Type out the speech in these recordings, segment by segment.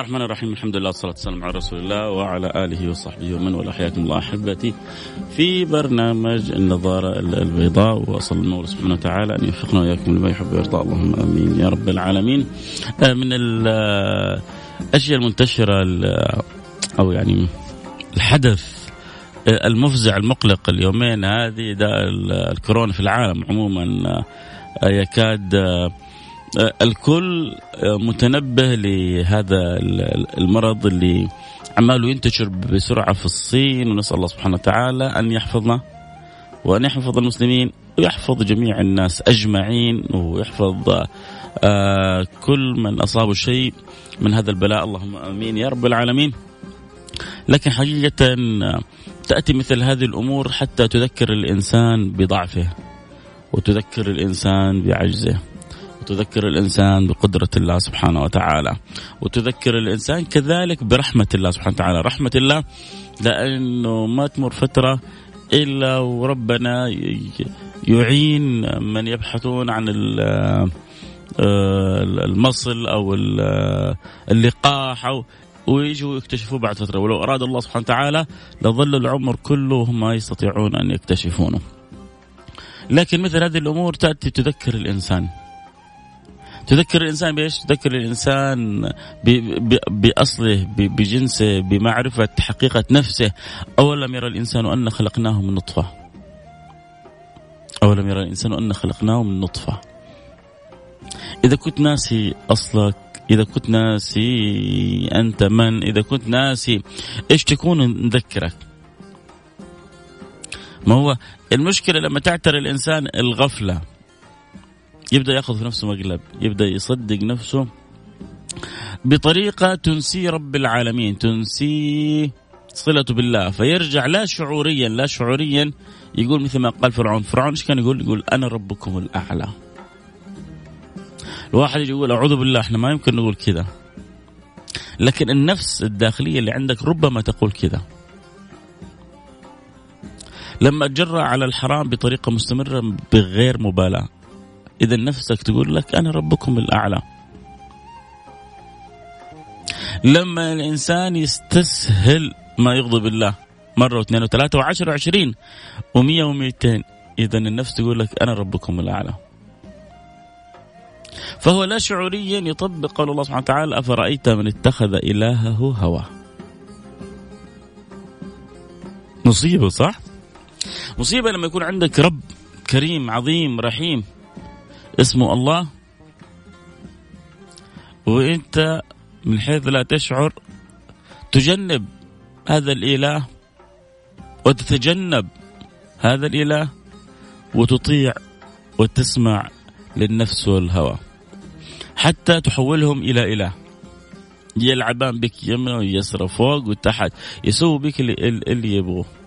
الله الرحمن الرحيم. الحمد لله والصلاة والسلام على رسول الله وعلى آله وصحبه ومن والاه. حياكم الله أحبتي. في برنامج النظارة البيضاء وأصل المولى سبحانه وتعالى أن يوفقنا وإياكم لما يحب ويرضى. اللهم آمين يا رب العالمين. آه، من الأشياء المنتشرة أو يعني الحدث آه، المفزع المقلق اليومين هذه داء الكورونا في العالم عموما آه، يكاد آه، الكل آه، متنبه لهذا المرض اللي عماله ينتشر بسرعة في الصين ونسأل الله سبحانه وتعالى أن يحفظنا وأن يحفظ المسلمين ويحفظ جميع الناس أجمعين ويحفظ آه، كل من أصابه شيء من هذا البلاء اللهم آمين يا رب العالمين. لكن حقيقة تأتي مثل هذه الأمور حتى تذكر الإنسان بضعفه وتذكر الإنسان بعجزه وتذكر الإنسان بقدرة الله سبحانه وتعالى وتذكر الإنسان كذلك برحمة الله سبحانه وتعالى. رحمة الله لأنه ما تمر فترة إلا وربنا يعين من يبحثون عن آه، المصل أو اللقاح أو ويجوا يكتشفوه بعد فترة. ولو أراد الله سبحانه وتعالى لظل العمر كله ما يستطيعون أن يكتشفونه. لكن مثل هذه الأمور تأتي تذكر الإنسان. تذكر الإنسان بإيش؟ تذكر الإنسان بأصله بجنسه بمعرفة حقيقة نفسه. أولم يرى الإنسان أن خلقناه من نطفة؟ أولم يرى الإنسان أن خلقناه من نطفة؟ إذا كنت ناسي أصلك إذا كنت ناسي أنت من إذا كنت ناسي إيش تكون نذكرك ما هو المشكلة لما تعتري الإنسان الغفلة يبدأ يأخذ في نفسه مقلب يبدأ يصدق نفسه بطريقة تنسي رب العالمين تنسي صلته بالله فيرجع لا شعوريا لا شعوريا يقول مثل ما قال فرعون فرعون إيش كان يقول؟ يقول أنا ربكم الأعلى. الواحد يقول أعوذ بالله إحنا ما يمكن نقول كذا. لكن النفس الداخلية اللي عندك ربما تقول كذا. لما تجرأ على الحرام بطريقة مستمرة بغير مبالاة. إذا نفسك تقول لك أنا ربكم الأعلى. لما الإنسان يستسهل ما يغضب الله. مرة واثنين وثلاثة وعشرة وعشرين ومية ومئتين إذا النفس تقول لك أنا ربكم الأعلى. فهو لا شعوريا يطبق قول الله سبحانه وتعالى أفرأيت من اتخذ إلهه هواه؟ مصيبة صح؟ مصيبة لما يكون عندك رب كريم عظيم رحيم. اسمه الله. وإنت من حيث لا تشعر تجنب هذا الإله وتتجنب هذا الإله وتطيع وتسمع للنفس والهوى. حتى تحولهم إلى إله. يلعبان بك يمنى ويسرى فوق وتحت. يسووا بك اللي, اللي يبغوه.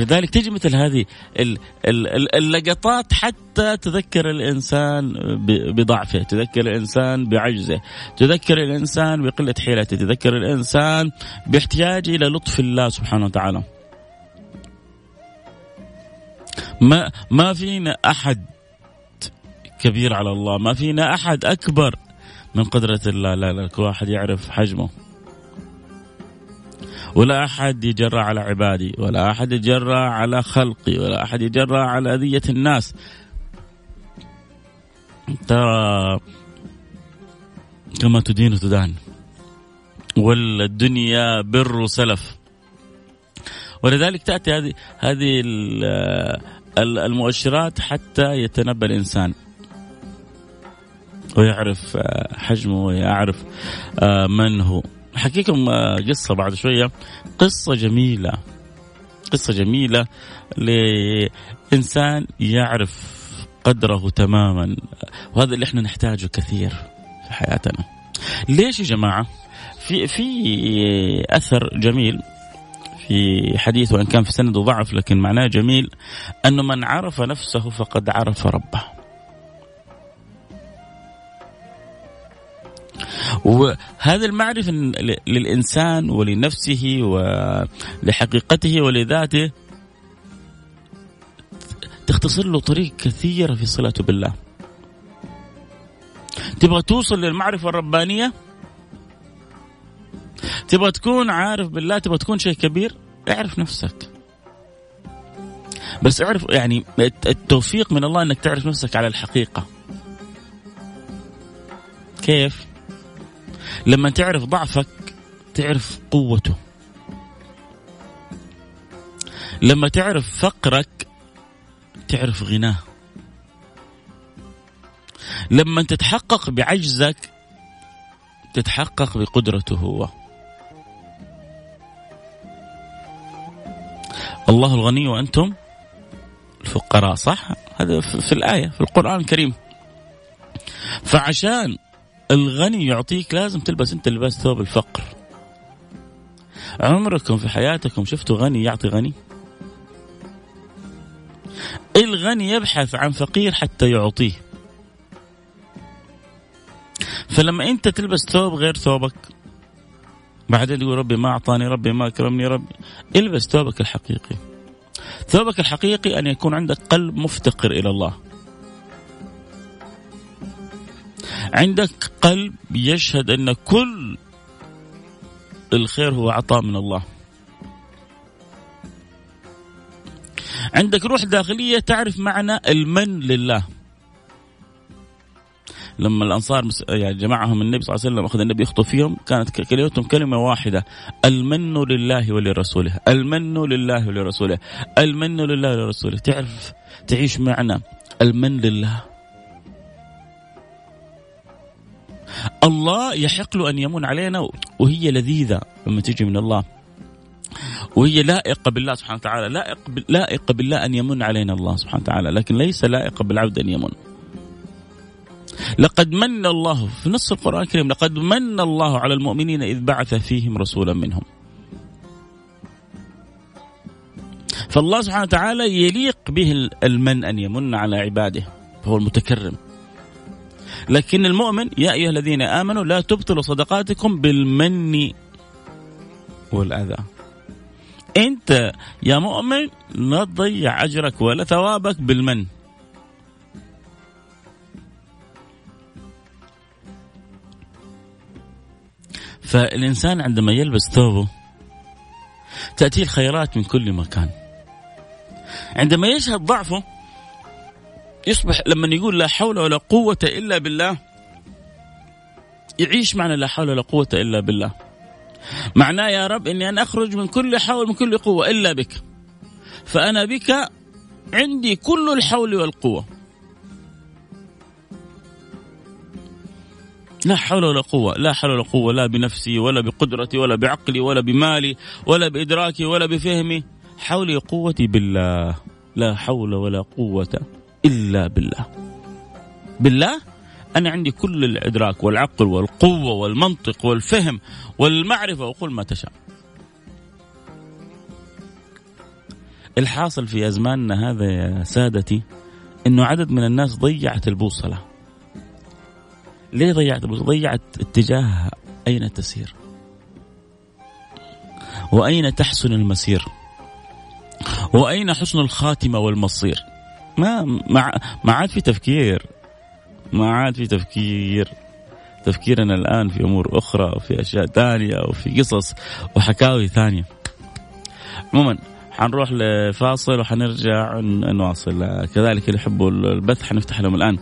لذلك تجي مثل هذه اللقطات حتى تذكر الإنسان بضعفه، تذكر الإنسان بعجزه، تذكر الإنسان بقلة حيلته، تذكر الإنسان باحتياجه إلى لطف الله سبحانه وتعالى. ما ما فينا أحد كبير على الله، ما فينا أحد أكبر من قدرة الله، لا لا كل واحد يعرف حجمه. ولا أحد يجرى على عبادي ولا أحد يجرى على خلقي ولا أحد يجرى على أذية الناس. ترى كما تدين تدان والدنيا بر سلف. ولذلك تأتي هذه هذه المؤشرات حتى يتنبأ الإنسان. ويعرف حجمه ويعرف آه، من هو. حكيكم آه، قصة بعد شوية. قصة جميلة. قصة جميلة لإنسان يعرف قدره تماما وهذا اللي إحنا نحتاجه كثير في حياتنا. ليش يا جماعة؟ في في أثر جميل في حديث وإن كان في سنده ضعف لكن معناه جميل أنه من عرف نفسه فقد عرف ربه. وهذا المعرفة للإنسان ولنفسه ولحقيقته ولذاته تختصر له طريق كثيرة في صلته بالله. تبغى توصل للمعرفة الربانية؟ تبغى تكون عارف بالله؟ تبغى تكون شيء كبير؟ اعرف نفسك. بس اعرف يعني التوفيق من الله إنك تعرف نفسك على الحقيقة. كيف؟ لما تعرف ضعفك تعرف قوته. لما تعرف فقرك تعرف غناه. لما تتحقق بعجزك تتحقق بقدرته هو. الله الغني وأنتم الفقراء صح؟ هذا في الآية في القرآن الكريم. فعشان الغني يعطيك لازم تلبس انت لباس ثوب الفقر. عمركم في حياتكم شفتوا غني يعطي غني؟ الغني يبحث عن فقير حتى يعطيه. فلما انت تلبس ثوب غير ثوبك بعدين تقول ربي ما أعطاني ربي ما أكرمني ربي البس ثوبك الحقيقي. ثوبك الحقيقي أن يكون عندك قلب مفتقر إلى الله. عندك قلب يشهد أن كل الخير هو عطاء من الله. عندك روح داخلية تعرف معنى المن لله. لما الأنصار يعني جمعهم النبي صلى الله عليه وسلم أخذ النبي يخطب فيهم كانت كلمتهم كلمة واحدة المن لله ولرسوله المن لله ولرسوله المن لله ولرسوله. تعرف تعيش معنى المن لله. الله يحق له أن يمن علينا وهي لذيذة لما تيجي من الله. وهي لائقة بالله سبحانه وتعالى لائق لائقة بالله أن يمن علينا الله سبحانه وتعالى لكن ليس لائقة بالعبد أن يمن. لقد من الله في نص القرآن الكريم لقد من الله على المؤمنين إذ بعث فيهم رسولا منهم. فالله سبحانه وتعالى يليق به المن أن يمن على عباده فهو المتكرم. لكن المؤمن يا أيها الذين آمنوا لا تبطلوا صدقاتكم بالمن والأذى. أنت يا مؤمن لا تضيع أجرك ولا ثوابك بالمن. فالإنسان عندما يلبس ثوبه تأتيه الخيرات من كل مكان. عندما يشهد ضعفه يصبح لما يقول لا حول ولا قوة إلا بالله يعيش معنى لا حول ولا قوة إلا بالله. معناه يا رب إني أنا أخرج من كل حول من كل قوة إلا بك. فأنا بك عندي كل الحول والقوة. لا حول ولا قوة لا حول ولا قوة لا بنفسي ولا بقدرتي ولا بعقلي ولا بمالي ولا بإدراكي ولا بفهمي. حولي قوتي بالله لا حول ولا قوة. إلا بالله. بالله؟ أنا عندي كل الإدراك والعقل والقوة والمنطق والفهم والمعرفة وقل ما تشاء. الحاصل في أزماننا هذا يا سادتي أنه عدد من الناس ضيعت البوصلة. ليه ضيعت البوصلة؟ ضيعت اتجاهها أين تسير؟ وأين تحسن المسير؟ وأين حسن الخاتمة والمصير؟ ما ما عاد في تفكير. ما عاد في تفكير. تفكيرنا الآن في أمور أخرى وفي أشياء ثانية وفي قصص وحكاوي ثانية. عموما حنروح لفاصل وحنرجع نواصل. كذلك اللي يحبوا البث حنفتح لهم الآن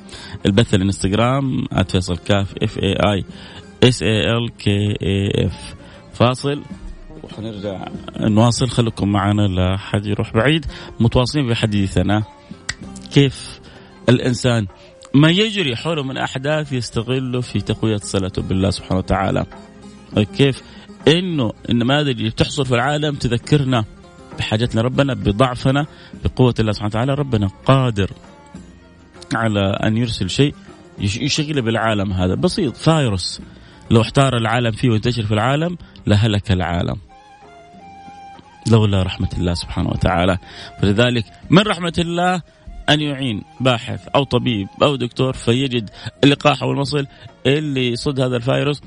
البث الإنستغرام @فيصل كاف F A I S A L K A F فاصل وحنرجع نواصل. خليكم معنا لا حد يروح بعيد. متواصلين في حديثنا. كيف الإنسان ما يجري حوله من أحداث يستغله في تقوية صلته بالله سبحانه وتعالى. كيف؟ إنه النماذج اللي بتحصل في العالم تذكرنا بحاجتنا ربنا بضعفنا بقوة الله سبحانه وتعالى. ربنا قادر على أن يرسل شيء يشغل بالعالم هذا. بسيط فايروس لو احتار العالم فيه وانتشر في العالم لهلك العالم. لولا رحمة الله سبحانه وتعالى. فلذلك من رحمة الله أن يعين باحث أو طبيب أو دكتور فيجد اللقاح أو المصل اللي يصد هذا الفيروس.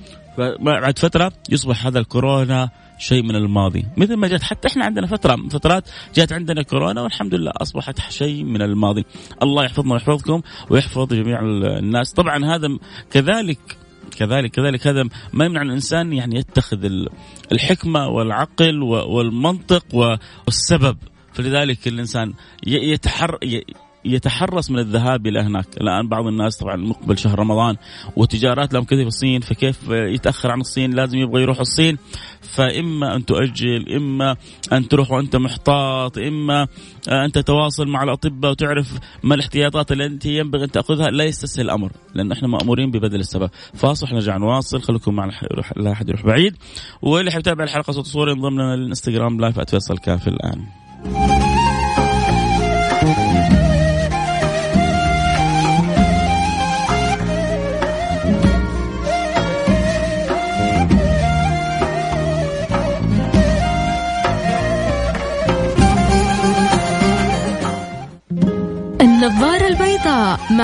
بعد فترة يصبح هذا الكورونا شيء من الماضي. مثل ما جت حتى إحنا عندنا فترة من فترات جات عندنا كورونا والحمد لله أصبحت شيء من الماضي. الله يحفظنا ويحفظكم ويحفظ جميع الناس. طبعا هذا كذلك كذلك كذلك هذا ما يمنع الإنسان يعني يتخذ الحكمة والعقل والمنطق والسبب. فلذلك الإنسان يتحر يتحرص من الذهاب إلى هناك، الآن بعض الناس طبعا مقبل شهر رمضان وتجارات لهم كثير في الصين فكيف يتأخر عن الصين؟ لازم يبغى يروح الصين. فإما أن تؤجل إما أن تروح وأنت محتاط إما أن تتواصل مع الأطباء وتعرف ما الاحتياطات انت ينبغي أن تأخذها. لا يستسهل الأمر لأن إحنا مأمورين ببذل السبب. فاصل نرجع نواصل. خليكم معنا لا احد يروح بعيد. واللي حيتابع الحلقة صوت صوري انضم لنا الانستغرام لايف @فيصل كافي الآن.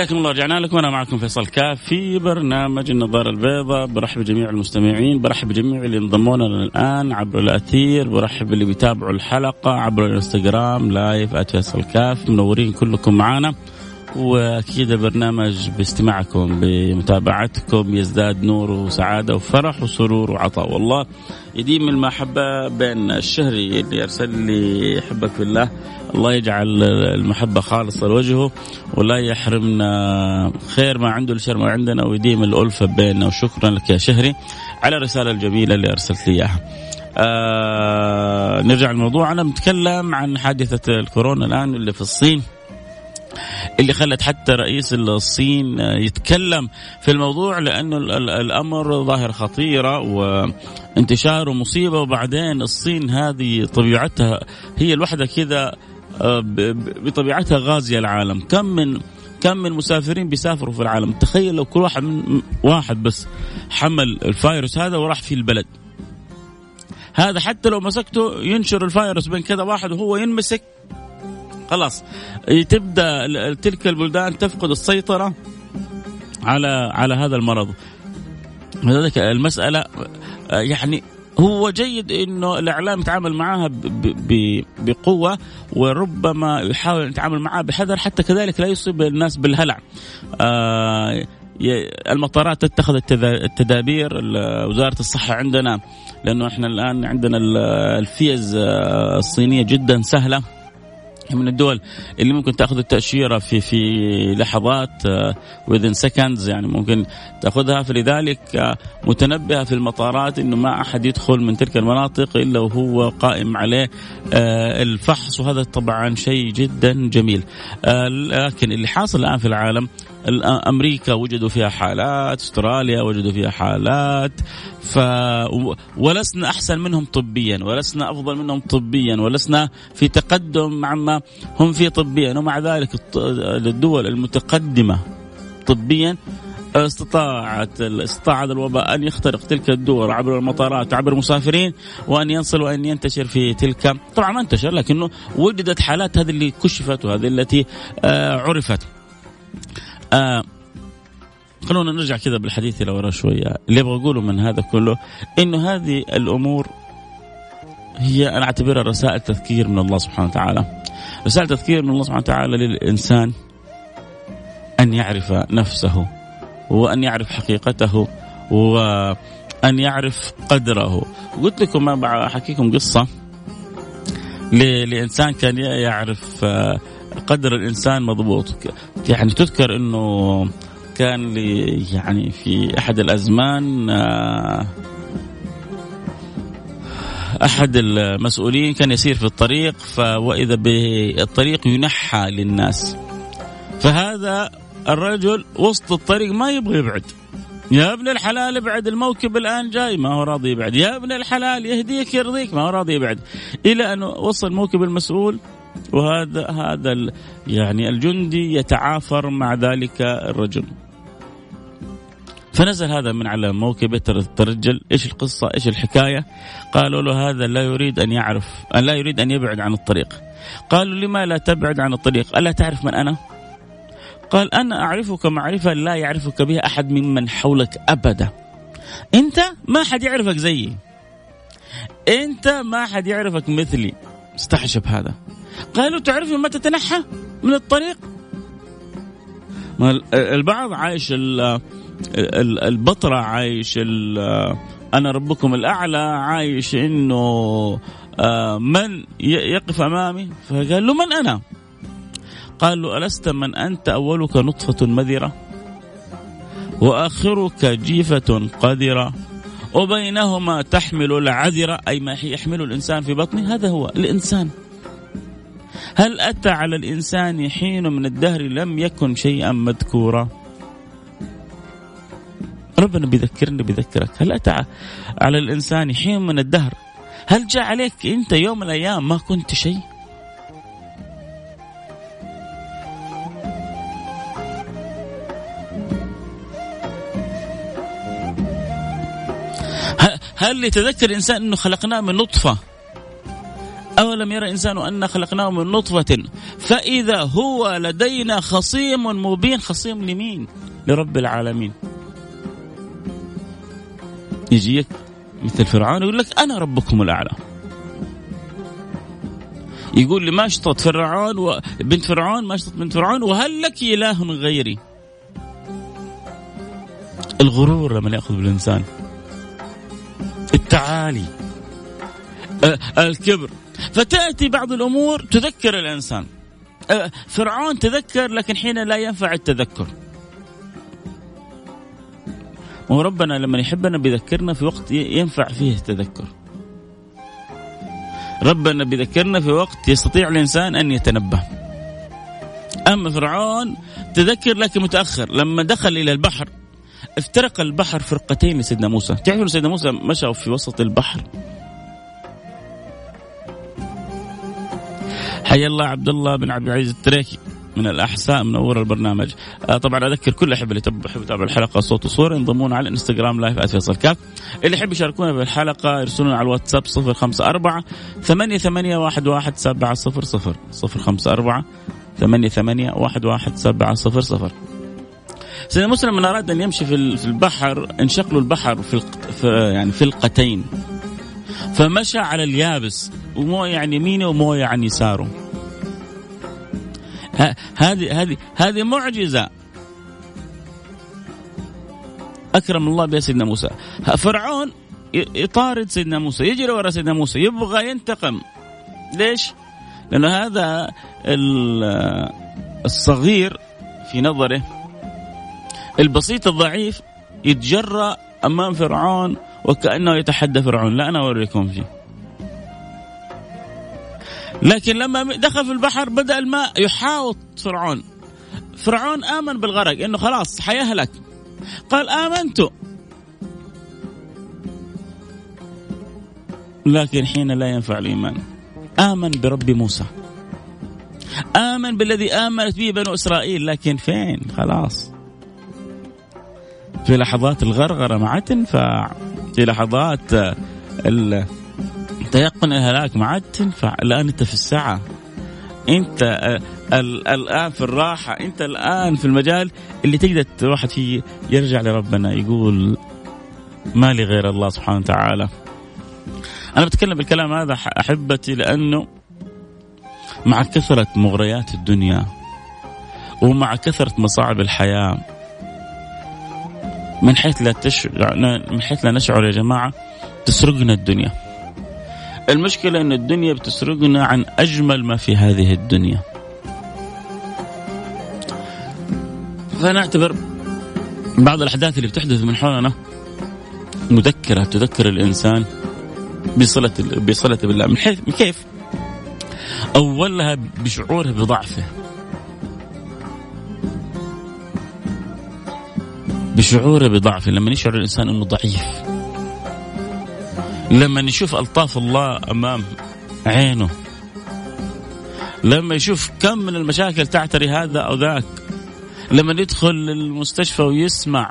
حياكم الله رجعنا لكم. أنا معكم فيصل كاف في برنامج النظارة البيضاء. برحب بجميع المستمعين برحب بجميع اللي انضموا لنا الآن عبر الأثير. برحب اللي بيتابعوا الحلقة عبر الإنستغرام لايف @فيصل كاف. منورين كلكم معنا وأكيد البرنامج باستماعكم بمتابعتكم يزداد نور وسعادة وفرح وسرور وعطاء. والله يديم المحبة بين الشهري اللي أرسل لي يحبك في الله. الله يجعل المحبة خالصة لوجهه ولا يحرمنا خير ما عنده لشر ما عندنا. ويديم الالفه بيننا وشكرا لك يا شهري على الرسالة الجميلة اللي أرسلت لي إياها. آه نرجع لموضوعنا. نتكلم عن حادثة الكورونا الآن اللي في الصين. اللي خلت حتى رئيس الصين يتكلم في الموضوع لأنه الأمر ظاهره خطيرة وانتشاره مصيبه وبعدين الصين هذه طبيعتها هي الوحدة كذا آه، بطبيعتها غازية العالم. كم من كم من مسافرين بيسافروا في العالم؟ تخيل لو كل واحد من واحد بس حمل الفيروس هذا وراح في البلد. هذا حتى لو مسكته ينشر الفيروس بين كذا واحد وهو ينمسك. خلاص. تبدأ تلك البلدان تفقد السيطرة على على هذا المرض. لذلك المسألة يعني هو جيد إنه الإعلام يتعامل معها بقوة وربما يحاول يتعامل معها بحذر حتى كذلك لا يصيب الناس بالهلع. آه المطارات تتخذ التدابير وزارة الصحة عندنا لأنه إحنا الآن عندنا الفيز الصينية جدا سهلة. من الدول اللي ممكن تاخذ التأشيرة في في لحظات within seconds يعني ممكن تاخذها. فلذلك آه، متنبهه في المطارات إنه ما أحد يدخل من تلك المناطق إلا وهو قائم عليه آه، الفحص. وهذا طبعا شيء جدا جميل. آه، لكن اللي حاصل الآن في العالم أمريكا وجدوا فيها حالات أستراليا وجدوا فيها حالات ف ولسنا أحسن منهم طبيا ولسنا أفضل منهم طبيا ولسنا في تقدم عما هم فيه طبيا ومع ذلك الدول المتقدمة طبيا استطاعت استطاع هذا الوباء أن يخترق تلك الدول عبر المطارات عبر المسافرين وأن ينصل وأن ينتشر في تلك طبعا ما انتشر لكنه وجدت حالات هذه اللي كشفت وهذه التي آه عرفت. آه خلونا نرجع كذا بالحديث إلى شوية. اللي أبغى اقوله من هذا كله إنه هذه الأمور هي أنا أعتبرها رسائل تذكير من الله سبحانه وتعالى. رسالة تذكير من الله سبحانه وتعالى للإنسان أن يعرف نفسه وأن يعرف حقيقته وأن يعرف قدره. قلت لكم ما أحكيكم قصة. لإنسان كان يعرف آه، قدر الإنسان مضبوط. يعني تذكر أنه كان لي يعني في أحد الأزمان آه، أحد المسؤولين كان يسير في الطريق واذا بالطريق ينحى للناس. فهذا الرجل وسط الطريق ما يبغى يبعد. يا ابن الحلال ابعد الموكب الآن جاي ما هو راضي يبعد. يا ابن الحلال يهديك يرضيك ما هو راضي يبعد. إلى أن وصل موكب المسؤول وهذا هذا يعني الجندي يتعافر مع ذلك الرجل. فنزل هذا من على موكبه ترجل إيش القصة؟ إيش الحكاية؟ قالوا له هذا لا يريد أن يعرف لا يريد أن يبعد عن الطريق. قالوا لما لا تبعد عن الطريق؟ ألا تعرف من أنا؟ قال أنا أعرفك معرفة لا يعرفك بها أحد ممن حولك أبدا. أنت ما حد يعرفك زيي. أنت ما حد يعرفك مثلي. استحشب هذا. قالوا تعرفي ما تتنحى من الطريق. البعض عايش البطرة عايش أنا ربكم الأعلى عايش إنه آه، من يقف أمامي؟ فقال له من أنا؟ قال له ألست من أنت؟ أولك نطفة مذرة وآخرك جيفة قذرة وبينهما تحمل العذرة أي ما يحمل الإنسان في بطنه هذا هو الإنسان. هل أتى على الإنسان حين من الدهر لم يكن شيئا مذكورا؟ ربنا بيذكرني بيذكرك هل أتى على الإنسان حين من الدهر؟ هل جاء عليك أنت يوم من الأيام ما كنت شيء؟ هل يتذكر الإنسان أنه خلقناه من نطفة؟ أولم يرى الإنسان أن خلقناه من نطفة؟ فإذا هو لدينا خصيم مبين خصيم لمين؟ لرب العالمين. يجيك مثل فرعون يقول لك أنا ربكم الأعلى. يقول لي ما اشطط فرعون و... بنت فرعون ما اشطط بنت فرعون وهل لك إله غيري؟ الغرور لما يأخذ بالانسان التعالي. الكبر. فتأتي بعض الأمور تذكر الإنسان. فرعون تذكر لكن حين لا ينفع التذكر. وربنا لما يحبنا بيذكرنا في وقت ينفع فيه التذكر. ربنا بيذكرنا في وقت يستطيع الإنسان أن يتنبه. أما فرعون تذكر لكن متأخر. لما دخل إلى البحر افترق البحر فرقتين لسيدنا موسى. تعرفوا سيدنا موسى مشى في وسط البحر؟ حيا الله عبد الله بن عبد العزيز التريكي من الأحساء منور البرنامج. آه طبعا أذكر كل أحب اللي يحب يتابع الحلقة صوت وصورة ينضمون على الانستغرام live @فيصل كاف. اللي يحب يشاركونا في الحلقة يرسلون على الواتساب 054 ثمانية ثمانية واحد واحد سبعة صفر صفر. صفر خمسة أربعة ثمانية ثمانية واحد واحد سبعة صفر. صفر سيدنا مسلم من أراد أن يمشي في البحر انشق له البحر في, في يعني فلقتين فمشى على اليابس. ومويه عن يمينه ومويه عن يساره هذه هذه هذه معجزة. أكرم الله بها سيدنا موسى. فرعون يطارد سيدنا موسى يجري ورا سيدنا موسى يبغى ينتقم. ليش؟ لأن هذا الصغير في نظره البسيط الضعيف يتجرأ أمام فرعون وكأنه يتحدى فرعون. لا أنا أوريكم فيه. لكن لما دخل في البحر بدأ الماء يحاوط فرعون. فرعون آمن بالغرق إنه خلاص حيهلك. قال آمنت. لكن حين لا ينفع الإيمان آمن برب موسى. آمن بالذي آمنت به بنو إسرائيل لكن فين؟ خلاص. في لحظات الغرغرة ما عاد تنفع. في لحظات تيقن الهلاك ما عاد تنفع. الآن أنت في الساعة. أنت الآن في الراحة. أنت الآن في المجال اللي تقدر الواحد فيه يرجع لربنا يقول ما لي غير الله سبحانه وتعالى. أنا بتكلم بالكلام هذا أحبتي لأنه مع كثرة مغريات الدنيا ومع كثرة مصاعب الحياة من حيث لا تشعر من حيث لا نشعر يا جماعة تسرقنا الدنيا. المشكلة إن الدنيا بتسرقنا عن أجمل ما في هذه الدنيا. فنعتبر بعض الأحداث اللي بتحدث من حولنا مذكرة تذكر الإنسان بصلة بصلة بالله من حيث كيف؟ أولها بشعوره بضعفه بشعوره بضعفه لما يشعر الإنسان إنه ضعيف لما يشوف ألطاف الله أمام عينه لما يشوف كم من المشاكل تعتري هذا أو ذاك لما يدخل المستشفى ويسمع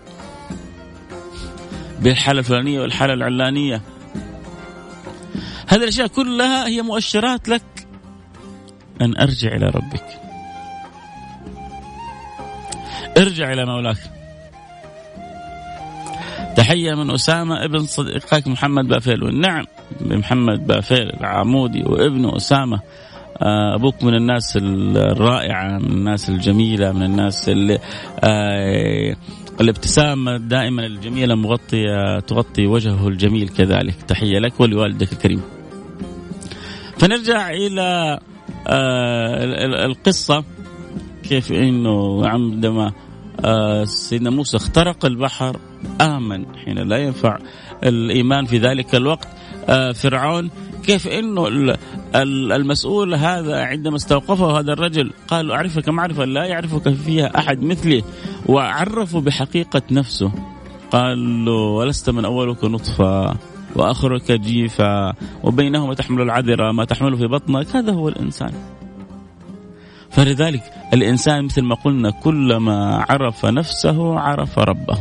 بالحالة الفلانية والحالة العلانية. هذه الأشياء كلها هي مؤشرات لك أن أرجع إلى ربك. ارجع إلى مولاك. تحية من أسامة ابن صديقك محمد بافيل. نعم محمد بافيل العمودي وابنه أسامة. آه، أبوك من الناس الرائعة من الناس الجميلة من الناس اللي آه، الابتسامة دائما الجميلة مغطية تغطي وجهه الجميل كذلك. تحية لك ولوالدك الكريم. فنرجع إلى آه، القصة. كيف أنه عندما سيدنا موسى اخترق البحر آمن حين لا ينفع الإيمان في ذلك الوقت. فرعون كيف إنه المسؤول هذا عندما استوقفه هذا الرجل قال أعرفك معرفة لا يعرفك فيها أحد مثلي وعرفه بحقيقة نفسه. قال له ولست من أولك نطفة وأخرك جيفا وبينهما تحمل العذرة ما تحمله في بطنك؟ هذا هو الإنسان. فلذلك الإنسان مثل ما قلنا كلما عرف نفسه عرف ربه.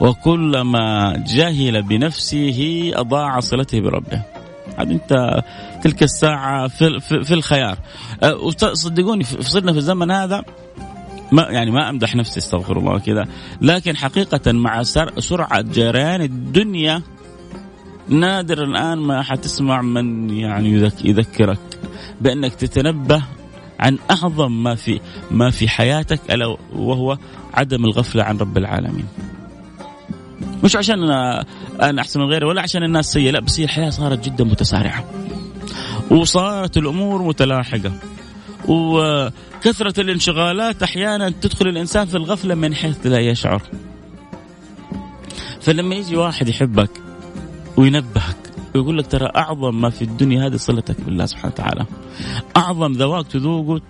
وكلما جهل بنفسه أضاع صلته بربه. عاد أنت تلك الساعة في, في, في الخيار. أه، صدقوني صرنا في الزمن هذا ما يعني ما أمدح نفسي استغفر الله كذا. لكن حقيقة مع سرعة جريان الدنيا نادر الآن ما حتسمع من يعني يذكرك بأنك تتنبه عن أعظم ما في ما في حياتك ألا وهو عدم الغفلة عن رب العالمين. مش عشان أنا, أنا أحسن من غيري ولا عشان الناس سيئة لا بس هي الحياة صارت جدا متسارعة. وصارت الأمور متلاحقة. وكثرة الانشغالات أحيانا تدخل الإنسان في الغفلة من حيث لا يشعر. فلما يجي واحد يحبك وينبهك ويقول لك ترى أعظم ما في الدنيا هذه صلتك بالله سبحانه وتعالى. أعظم ذواق تذوقه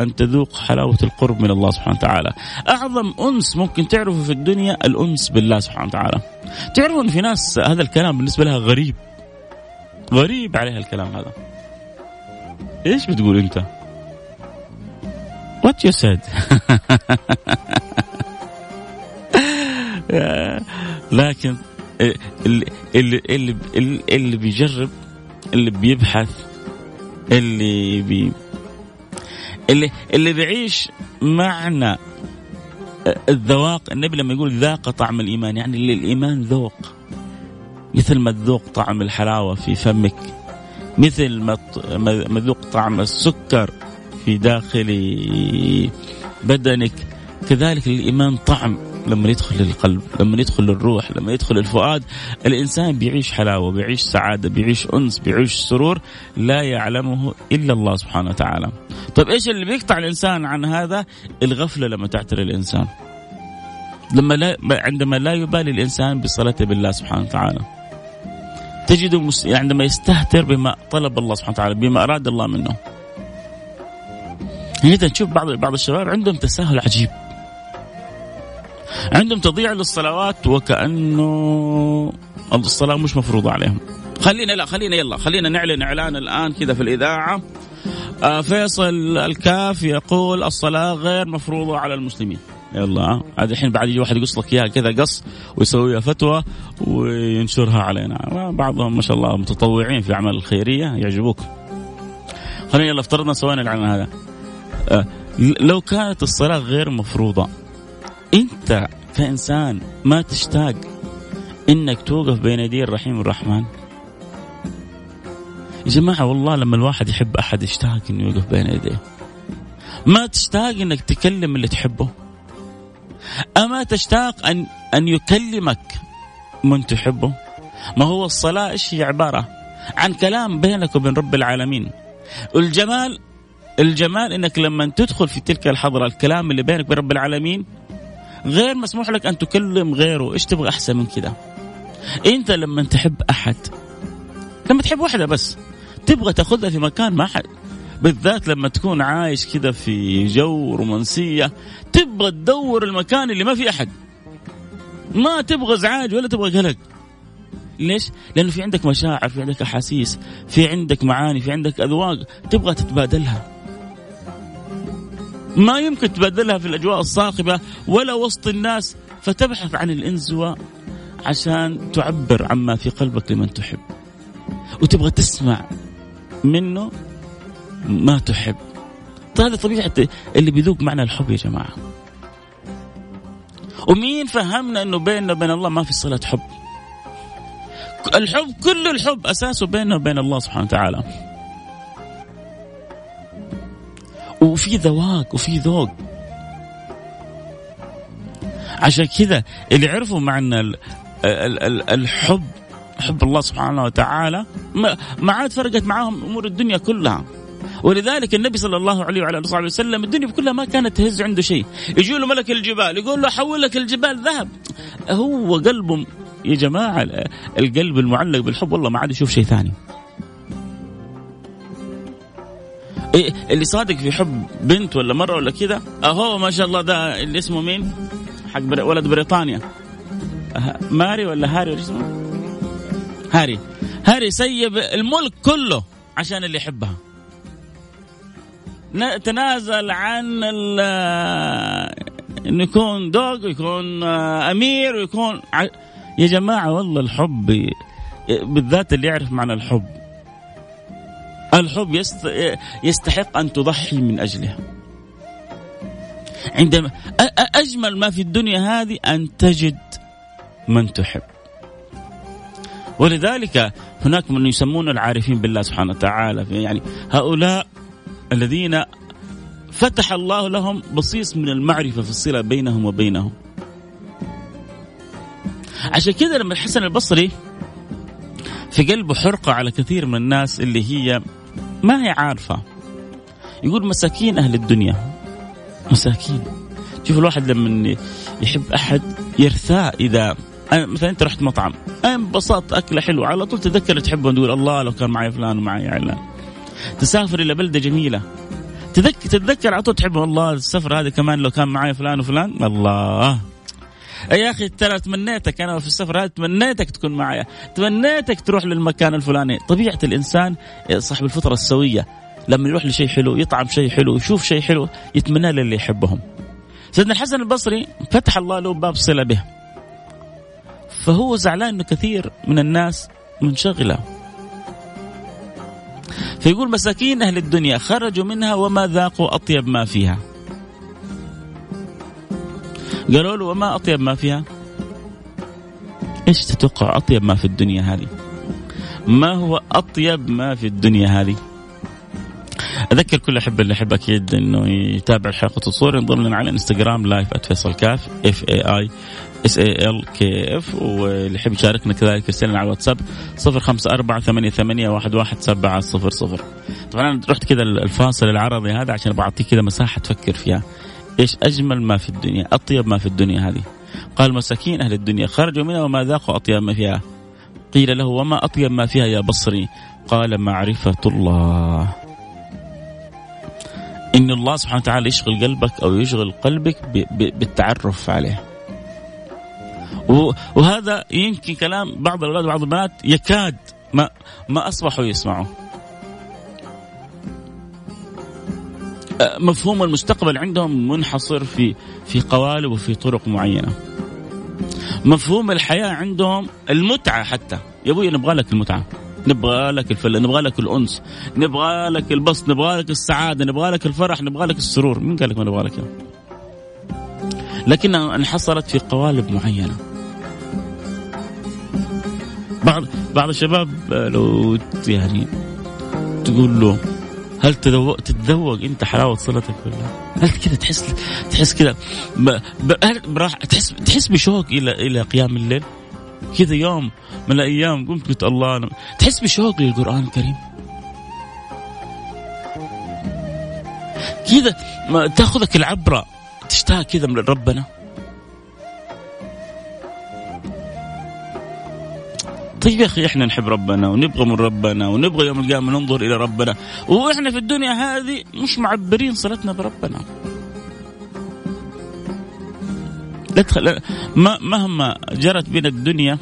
أن تذوق حلاوة القرب من الله سبحانه وتعالى. أعظم أنس ممكن تعرفه في الدنيا الأنس بالله سبحانه وتعالى. تعرفوا في ناس هذا الكلام بالنسبة لها غريب. غريب عليها الكلام هذا. إيش بتقول أنت؟ وات يو سيد لكن اللي اللي اللي, اللي بيجرب اللي بيبحث اللي بي اللي اللي بيعيش معنى الذواق النبي لما يقول ذاق طعم الإيمان يعني اللي الإيمان ذوق. مثل ما تذوق طعم الحلاوة في فمك مثل ما تذوق طعم السكر في داخل بدنك. كذلك الإيمان طعم. لما يدخل القلب لما يدخل الروح لما يدخل الفؤاد الإنسان بيعيش حلاوة بيعيش سعادة بيعيش أنس بيعيش سرور لا يعلمه إلا الله سبحانه وتعالى. طيب إيش اللي بيقطع الإنسان عن هذا؟ الغفلة لما تعتري الإنسان. لما لا عندما لا يبالي الإنسان بصلاته بالله سبحانه وتعالى. تجده عندما يستهتر بما طلب الله سبحانه وتعالى بما أراد الله منه. هنا تشوف بعض بعض الشباب عندهم تساهل عجيب. عندهم تضييع للصلوات وكأنه الصلاة مش مفروضة عليهم. خلينا لا خلينا يلا خلينا نعلن إعلان الآن كذا في الإذاعة. آه فيصل الكاف يقول الصلاة غير مفروضة على المسلمين. يلا هذا الحين بعد يجي واحد يقص لك إياها كذا قص ويسويها فتوى وينشرها علينا. بعضهم ما شاء الله متطوعين في الاعمال الخيرية يعجبوك. خلينا يلا افترضنا سوينا الإعلان هذا. آه لو كانت الصلاة غير مفروضة أنت كإنسان ما تشتاق إنك توقف بين يدي الرحيم الرحمن يا جماعة والله لما الواحد يحب أحد يشتاق إنه يوقف بين يديه. ما تشتاق إنك تكلم اللي تحبه. أما تشتاق أن أن يكلمك من تحبه. ما هو الصلاة إيش هي؟ عبارة عن كلام بينك وبين رب العالمين. والجمال الجمال إنك لما تدخل في تلك الحضرة الكلام اللي بينك وبين رب العالمين غير مسموح لك أن تكلم غيره. إيش تبغى أحسن من كذا أنت لما تحب أحد لما تحب واحدة بس تبغى تاخذها في مكان ما حد بالذات لما تكون عايش كذا في جو رومانسية تبغى تدور المكان اللي ما في أحد. ما تبغى ازعاج ولا تبغى قلق. ليش؟ لأنه في عندك مشاعر، في عندك أحاسيس، في عندك معاني، في عندك أذواق تبغى تتبادلها. ما يمكن تبادلها في الأجواء الصاخبة ولا وسط الناس فتبحث عن الانزواء عشان تعبر عما في قلبك لمن تحب. وتبغى تسمع منه ما تحب. طيب هذه طبيعة اللي بيذوق معنى الحب يا جماعة. ومين فهمنا إنه بيننا وبين الله ما في صلة حب؟ الحب كل الحب أساسه بيننا وبين الله سبحانه وتعالى وفي ذواق وفي ذوق. عشان كذا اللي عرفوا معنى الحب حب الله سبحانه وتعالى ما عاد فرقت معاهم أمور الدنيا كلها. ولذلك النبي صلى الله عليه وعلى آله وسلم الدنيا كلها ما كانت تهز عنده شيء. يجي له ملك الجبال يقول له حول لك الجبال ذهب. هو قلبه يا جماعة القلب المعلق بالحب والله ما عاد يشوف شيء ثاني. إيه اللي صادق في حب بنت ولا مرة ولا كذا أهو ما شاء الله ده اللي اسمه مين؟ حق ولد بريطانيا. ماري ولا هاري؟ ولا اسمه؟ هاري. هاري سيب الملك كله عشان اللي يحبها. تنازل عن إنه يكون دوغ ويكون أمير ويكون يا جماعة والله الحب بالذات اللي يعرف معنى الحب. الحب يستحق أن تضحي من أجله عندما أجمل ما في الدنيا هذه أن تجد من تحب. ولذلك هناك من يسمون العارفين بالله سبحانه وتعالى. يعني هؤلاء الذين فتح الله لهم بصيص من المعرفة في الصلة بينهم وبينهم. عشان كذا لما الحسن البصري في قلبه حرقة على كثير من الناس اللي هي ما هي عارفة. يقول مساكين أهل الدنيا. مساكين. شوف الواحد لما يحب أحد يرثاه إذا مثلا أنت رحت مطعم. انبسطت أكلة حلوة. على طول تذكر تحبه تقول الله لو كان معي فلان ومعي علان. تسافر إلى بلدة جميلة. تذكر تتذكر على طول تحبه. الله السفر هذه كمان لو كان معي فلان وفلان. الله. يا أخي ترى تمنيتك أنا في السفر هذا تمنيتك تكون معي. تمنيتك تروح للمكان الفلاني. طبيعة الإنسان صاحب الفطرة السوية لما يروح لشيء حلو يطعم شيء حلو يشوف شيء حلو يتمنى للي يحبهم. سيدنا الحسن البصري فتح الله له باب صلة به. فهو زعلان إنه كثير من الناس منشغلة. فيقول مساكين أهل الدنيا خرجوا منها وما ذاقوا أطيب ما فيها. قالوا له وما أطيب ما فيها؟ إيش تتوقع أطيب ما في الدنيا هذه؟ ما هو أطيب ما في الدنيا هذه؟ أذكر كل أحب اللي يحب أكيد إنه يتابع الحلقة الصور ينضم لنا على إنستغرام live @فيصل كاف F A I S A L K F واللي يحب يشاركنا كذلك يرسل على الواتساب 054 88 11700 طبعا أنا رحت كذا الفاصل العرضي هذا عشان بعطيك كذا مساحة تفكر فيها. إيش أجمل ما في الدنيا أطيب ما في الدنيا هذه. قال مساكين أهل الدنيا خرجوا منها وما ذاقوا أطيب ما فيها. قيل له وما أطيب ما فيها يا بصري؟ قال معرفة الله. إن الله سبحانه وتعالى يشغل قلبك أو يشغل قلبك بالتعرف عليه. وهذا يمكن كلام بعض الأولاد وبعض البنات يكاد ما ما أصبحوا يسمعوا مفهوم المستقبل عندهم منحصر في في قوالب وفي طرق معينة. مفهوم الحياة عندهم المتعة حتى، يا أبوي نبغى لك المتعة. نبغى لك الفل نبغى لك الأنس نبغى لك البسط نبغى لك السعادة نبغى لك الفرح نبغى لك السرور مين قال لك ما نبغى لك لكنها انحصرت في قوالب معينة بعض بعض الشباب لو يعني تقول له هل تذوق تتذوق انت حلاوة صلتك بالله؟ هل كذا تحس تحس كذا براح تحس تحس بشوق إلى إلى قيام الليل؟ كذا يوم من الأيام قمت قلت الله تحس بشوق للقرآن الكريم؟ كذا تاخذك العبرة تشتاق كذا من ربنا طيب يا أخي إحنا نحب ربنا ونبغى من ربنا ونبغى يوم القيامة ننظر إلى ربنا. وإحنا في الدنيا هذه مش معبرين صلتنا بربنا. لا تخل... ما مهما جرت بنا الدنيا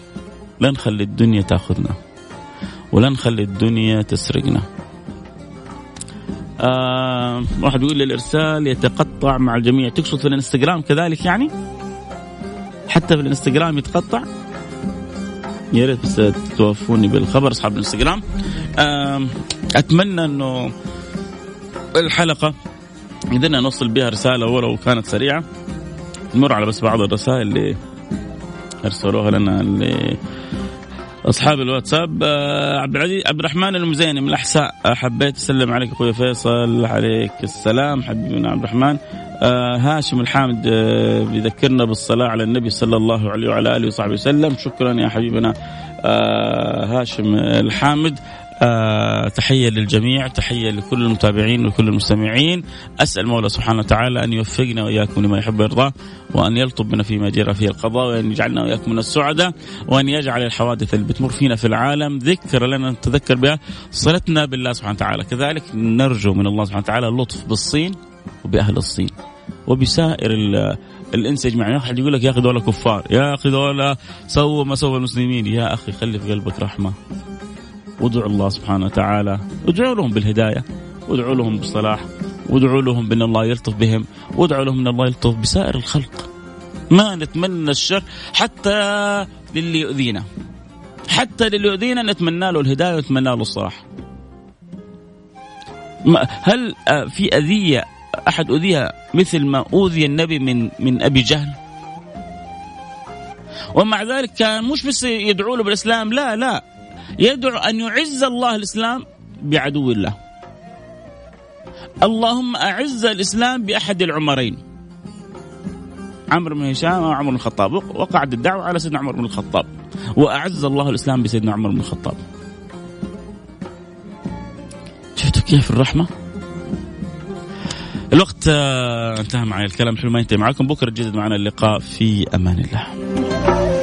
لا نخلي الدنيا تأخذنا. ولا نخلي الدنيا تسرقنا. آه واحد يقول لي الإرسال يتقطع مع الجميع. تقصد في الانستغرام كذلك يعني؟ حتى في الانستغرام يتقطع؟ يا ريت توفوني بالخبر أصحاب الإنستغرام. أتمنى إنه الحلقة قدرنا نوصل بها رسالة ولو كانت سريعة. نمر على بس بعض الرسائل اللي أرسلوها لنا اللي أصحاب الواتساب. آه، عبد العزيز عبد الرحمن المزيني من الأحساء حبيت أسلم عليك أخوي فيصل عليك السلام حبيبنا عبد الرحمن. آه هاشم الحامد آه بيذكرنا بالصلاة على النبي صلى الله عليه وعلى آله وصحبه وسلم. شكرا يا حبيبنا آه هاشم الحامد. آه تحية للجميع تحية لكل المتابعين وكل المستمعين. أسأل مولى سبحانه وتعالى أن يوفقنا وإياكم لما يحب ويرضاه وأن يلطف بنا فيما جرى فيه القضاء وأن يجعلنا وإياكم من السعداء وأن يجعل الحوادث اللي بتمر فينا في العالم ذكر لنا نتذكر بها صلتنا بالله سبحانه وتعالى. كذلك نرجو من الله سبحانه وتعالى اللطف بالصين. وبأهل الصين وبسائر الإنس يجمعون احد يقول لك يا أخي دول كفار يا أخي دول سووا ما سوى المسلمين. يا أخي خلي في قلبك رحمة. وادعوا الله سبحانه وتعالى. ادعوا لهم بالهداية وادعوا لهم بالصلاح وادعوا لهم بأن الله يلطف بهم وادعوا لهم ان الله يلطف بسائر الخلق. ما نتمنى الشر حتى للي يؤذينا. حتى للي يؤذينا نتمنى له الهداية ونتمنى له الصلاح. هل في أذية أحد اذيها مثل ما أوذي النبي من من أبي جهل. ومع ذلك كان مش بس يدعو له بالإسلام لا لا. يدعو أن يعز الله الإسلام بعدو الله. اللهم أعز الإسلام بأحد العمرين. عمرو بن هشام وعمر بن الخطاب. وقعت الدعوة على سيدنا عمر بن الخطاب. وأعز الله الإسلام بسيدنا عمر بن الخطاب. شفتوا كيف الرحمة؟ الوقت آه، انتهى معي الكلام. حلو ما ينتهي معكم بكرة جدد معنا اللقاء. في أمان الله.